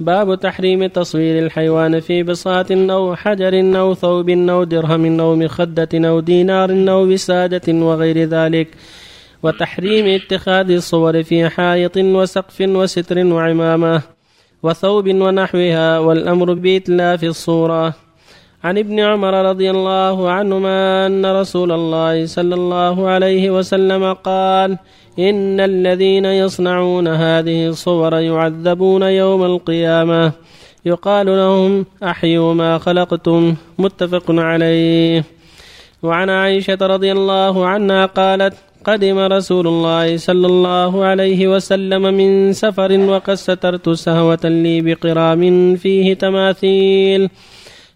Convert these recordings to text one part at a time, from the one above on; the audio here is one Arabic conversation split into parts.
باب تحريم تصوير الحيوان في بساط أو حجر أو ثوب أو درهم أو مخدة أو دينار أو وسادة وغير ذلك وتحريم اتخاذ الصور في حائط وسقف وستر وعمامة وثوب ونحوها والأمر بإتلاف الصورة. عن ابن عمر رضي الله عنهما أن رسول الله صلى الله عليه وسلم قال إن الذين يصنعون هذه الصور يعذبون يوم القيامة. يقال لهم أحيوا ما خلقتم متفق عليه. وعن عائشة رضي الله عنها قالت قدم رسول الله صلى الله عليه وسلم من سفر وقد سترت سهوة لي بقرام فيه تماثيل.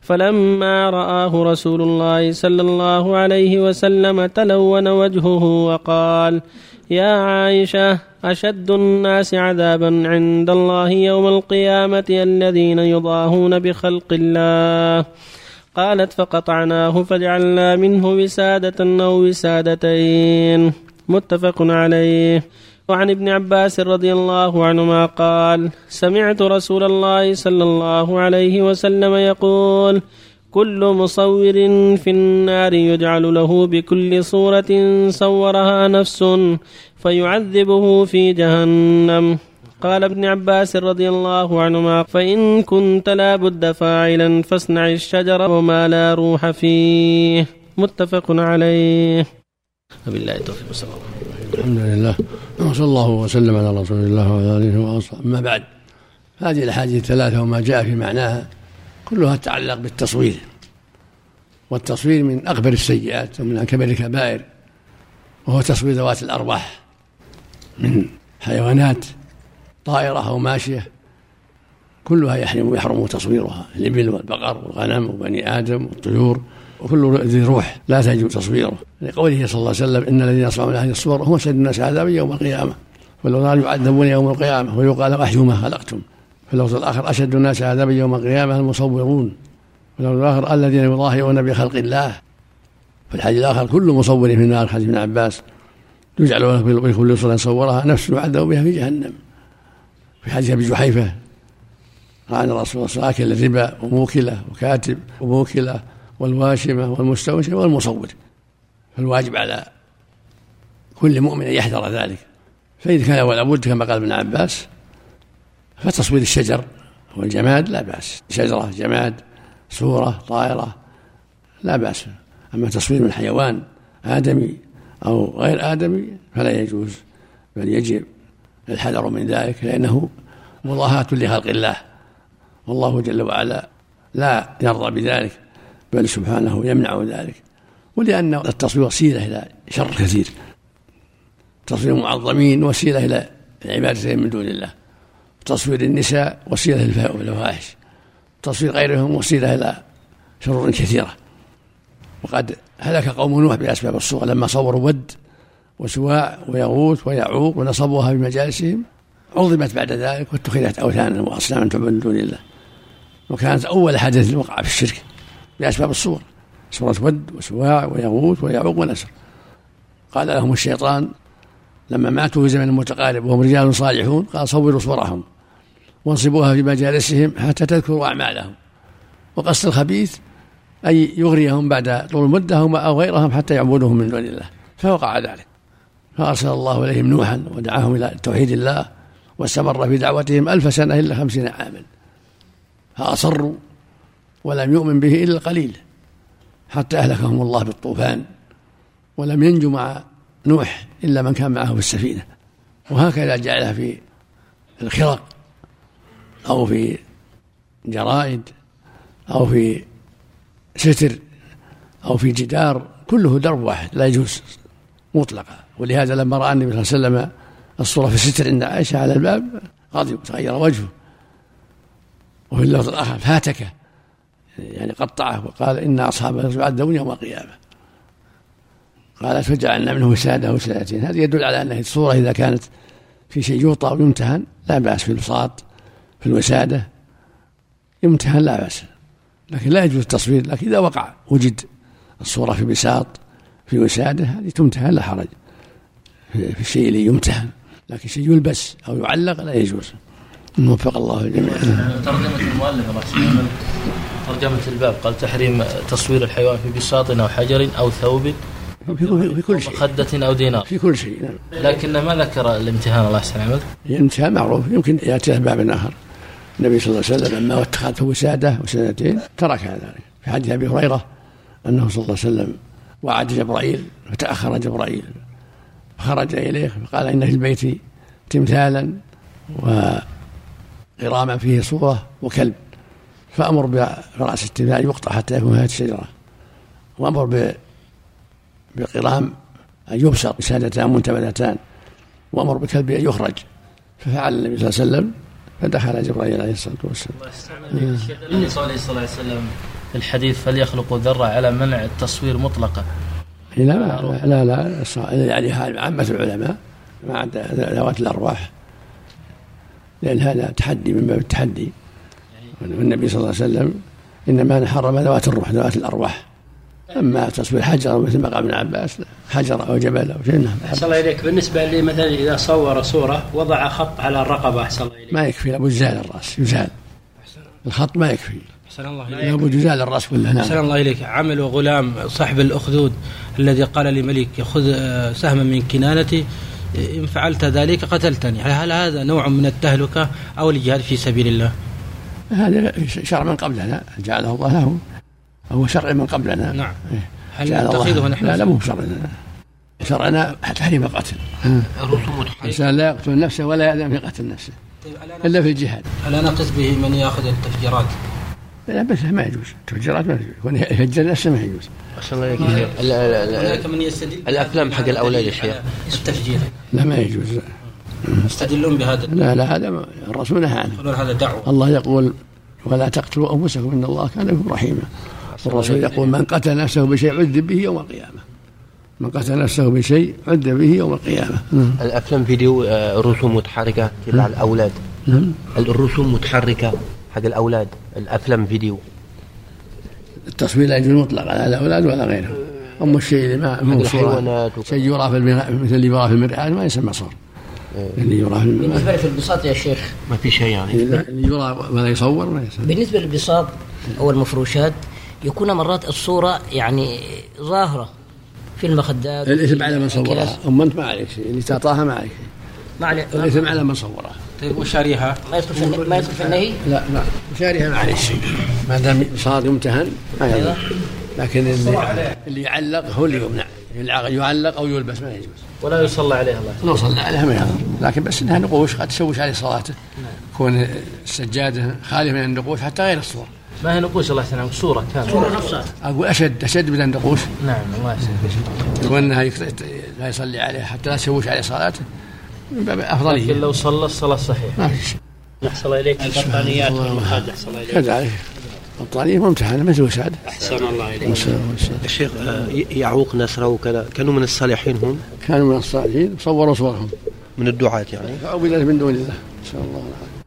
فلما رآه رسول الله صلى الله عليه وسلم تلون وجهه وقال يا عائشة أشد الناس عذابا عند الله يوم القيامة الذين يضاهون بخلق الله. قالت فقطعناه فجعلنا منه وسادة أو وسادتين. متفق عليه. وعن ابن عباس رضي الله عنهما قال سمعت رسول الله صلى الله عليه وسلم يقول كل مصور في النار يجعل له بكل صورة صورها نفس فيعذبه في جهنم. قال ابن عباس رضي الله عنهما فإن كنت لا بد فاعلا فاصنع الشجر وما لا روح فيه. متفق عليه. وبالله التوفيق الله الحمد لله. وصلى الله وسلم على رسول الله وعلى آله وأصحابه. أما بعد هذه الأحاديث الثلاثة وما جاء في معناها كلها تتعلق بالتصوير. والتصوير من أكبر السيئات ومن أكبر الكبائر وهو تصوير ذوات الأرواح. من حيوانات طائرة أو ماشية كلها يحرم يحرم تصويرها. الإبل والبقر والغنم وبني آدم والطيور. وكل ذي روح لا تجوز تصويره. لقوله صلى الله عليه وسلم إن الذين يصنعون هذه الصور هم اشد الناس عذابا يوم القيامة. والأولاد يعذبون يوم القيامة. ويقال احيوا ما خلقتم. في اللفظ الآخر أشد الناس عذابا يوم القيامة المصورون. في اللفظ الآخر الذين يضاهئون بخلق الله. في الحديث الآخر كل مصور في النار حديث ابن عباس. يجعل له بكل صورة صورها نفس يعذب بها في جهنم. في حديث أبي جحيفة قال الرسول صلى الله عليه وسلم أكل الربا وموكله وكاتب وموكله. والواشمة والمستوشمة والمصور. فالواجب على كل مؤمن أن يحذر ذلك. فإذا كان ولا بد كما قال ابن عباس فتصوير الشجر والجماد لا بأس. شجرة جماد صورة طائرة لا بأس. أما تصوير من حيوان آدمي أو غير آدمي فلا يجوز بل يجب الحذر من ذلك لأنه مضاهاة لخلق الله. والله جل وعلا لا يرضى بذلك. بل سبحانه يمنع ذلك. ولأن التصوير وسيلة إلى شر. كثير تصوير المعظمين وسيلة إلى العبادة من دون الله. تصوير النساء وسيلة للفواحش تصوير غيرهم وسيلة إلى شرور كثيرة. وقد هلك قوم نوح بأسباب الصور. لما صوروا ود وسواع ويغوث ويعوق ونصبوها في مجالسهم عظمت بعد ذلك واتخذت أوثانا وأصناما تعبد من دون الله. وكانت أول حدث وقع في الشرك. بأسباب الصور سورة ود وسواع ويغوث ويعوق ونسر. قال لهم الشيطان لما ماتوا في زمن متقارب وهم رجال صالحون قال صوروا صورهم وانصبوها في مجالسهم حتى تذكروا أعمالهم. وقصد الخبيث أن يغريهم بعد طول المدة أو غيرهم حتى يعبدوهم من دون الله. فوقع ذلك. فأرسل الله إليهم نوحا ودعاهم إلى توحيد الله واستمر في دعوتهم ألف سنة إلا خمسين عاما. فأصروا ولم يؤمن به إلا القليل حتى أهلكهم الله بالطوفان ولم ينجو مع نوح إلا من كان معه في السفينة وهكذا جعلها في الخرق أو في جرائد أو في ستر أو في جدار كله درب واحد لا يجوز مطلقا ولهذا لما رأى النبي صلى الله عليه وسلم الصورة في الستر عند عائشة على الباب غضب تغير وجهه وفي اللفظ الآخر فاتك. يعني قطعه وقال إن أصحابه يعذبون يوم القيامة. قالت فجعلنا منه وسادة وسادتين. هذا يدل على أن الصورة إذا كانت في شيء يوطى ويمتهن لا بأس في البساط في الوسادة. يمتهن لا بأس. لكن لا يجوز التصوير لكن إذا وقع وجد الصورة في بساط في وسادة هذه تمتهن لا حرج. في الشيء اللي يمتهن. لكن شيء يلبس أو يعلق لا يجوز. وفق الله الجميع. ترجمة المؤلف الله. يسلمك ترجمة الباب قال تحريم تصوير الحيوان في بساط أو حجر أو ثوب في, كل شيء. مخدة أو دينار. في كل شيء نعم. لكنه ما ذكر الامتهان الله يسلمك الامتهان معروف يمكن يأتي باب آخر. النبي صلى الله عليه وسلم لما اتخذته وسادة وسنتين ترك ذلك في حديث أبي هريرة أنه صلى الله عليه وسلم وعد جبرائيل فتأخر جبرائيل. فخرج إليه فقال إن في البيت تمثالا وغراما فيه صورة وكلب. فأمر برأس التمثال يقطع حتى يكون هذه الشجرة. وأمر بقرام أن يبسط بسادتان منتبذتان. وأمر بكلب أن يخرج. ففعل النبي صلى الله عليه وسلم فدخل جبرائيل عليه الصلاة والسلام. بالنسبة صلى الله عليه وسلم في الحديث فليخلقوا ذرة على منع التصوير مطلقا. لا لا لا, لا يعني عامة العلماء ما عدا ذوات الأرواح. لأن هذا تحدي من باب التحدي. والنبي صلى الله عليه وسلم إنما حرم ذوات الروح ذوات الأرواح. أما تصوير حجر مثل ما قال ابن عباس حجر أو جبل أو شيء نعم. الله إليك. بالنسبة لي مثلا إذا صور صورة وضع خط على الرقبة أحسن الله إليك. ما يكفي لابد يزال الرأس يزال الخط ما يكفي. أحسن الله إليك. لابد يزال الرأس كله نعم. أحسن الله إليك. عمل غلام صاحب الأخدود الذي قال لملك خذ آه، سهما من كنانتي إن فعلت ذلك قتلتني. هل هذا نوع من التهلكة أو الجهاد في سبيل الله؟ هذا شرع من قبلنا جعله الله له هو شرع من قبلنا. نعم. إيه. هل نتخذه نحن؟ لا لا مو شرعنا شرعنا تحريم القتل الإنسان لا يقتل نفسه ولا يأذن في قتل نفسه طيب إلا في الجهاد. الا نقص به من يأخذ التفجيرات. لا بس ما يجوز. التفجيرات ما يجوز. يكون يفجر نفسه ما يجوز. الله هناك من يستدل الأفلام حق الأولاد يا شيخ. التفجير. لا ما يجوز. يستدلون بهذا لا لا هذا الرسول نهى عنه. هذا دعوة. الله يقول ولا تقتلوا أنفسكم إن الله كان بكم رحيما. الرسول يقول من قتل نفسه بشيء عذب به يوم القيامة. من قتل نفسه بشيء عذب به يوم القيامة. نعم. الأفلام فيديو آه، رسوم متحركة تبع. الأولاد. نعم. الرسوم متحركة حق الأولاد. الأفلام فيديو. التصوير لا يجوز مطلقا على الأولاد ولا غيرهم. اما الشيء اللي ما هو شيء يرى في مثل اللي يرى في المرآة ما يسمى صور. اللي يرى في بالنسبة في البساط يا شيخ؟ ما في شيء يعني. اللي يرى ولا يصور ما يسمى بالنسبة للبساط أو المفروشات يكون مرات الصورة يعني ظاهرة في المخدات الاسم على من صورها. أما أنت ما عليك شيء اللي تعطاها ما عليك ما عليك الاسم على من صورها. طيب وشاريها ما يدخل في ما يدخل في النهي؟ لا لا. شاريها ما عليك شيء. ما دام صار يمتهن ما يجوز أيوة. لكن اللي, اللي يعلق هو اللي يمنع. يعلق أو يلبس ما يجوز. ولا يصلى عليه الله. لا يصلى عليها ما يضر لكن بس إنها نقوش قد تشوش عليه صلاته. كون السجاده خالية من النقوش حتى غير الصور. ما هي نقوش الله يسلمك صورة كاملة. صورة نفسها. أقول أشد أشد من النقوش. نعم الله يسلمك. وأنها لا يصلي عليه حتى لا تشوش عليه صلاته. من باب أفضلية لكن لو صلى الصلاة صحيحة. ما في شيء. الله إليك البطانيات والمخاد أحسن الله. إليك. كذلك البطانية ممتحنة مثل وساد أحسن الله إليك. الشيخ آه، يعوق نسرة وكذا. كانوا من الصالحين هم؟ كانوا من الصالحين صوروا صورهم. من الدعاة يعني. فعبدت من دون الله. نسأل الله. العافية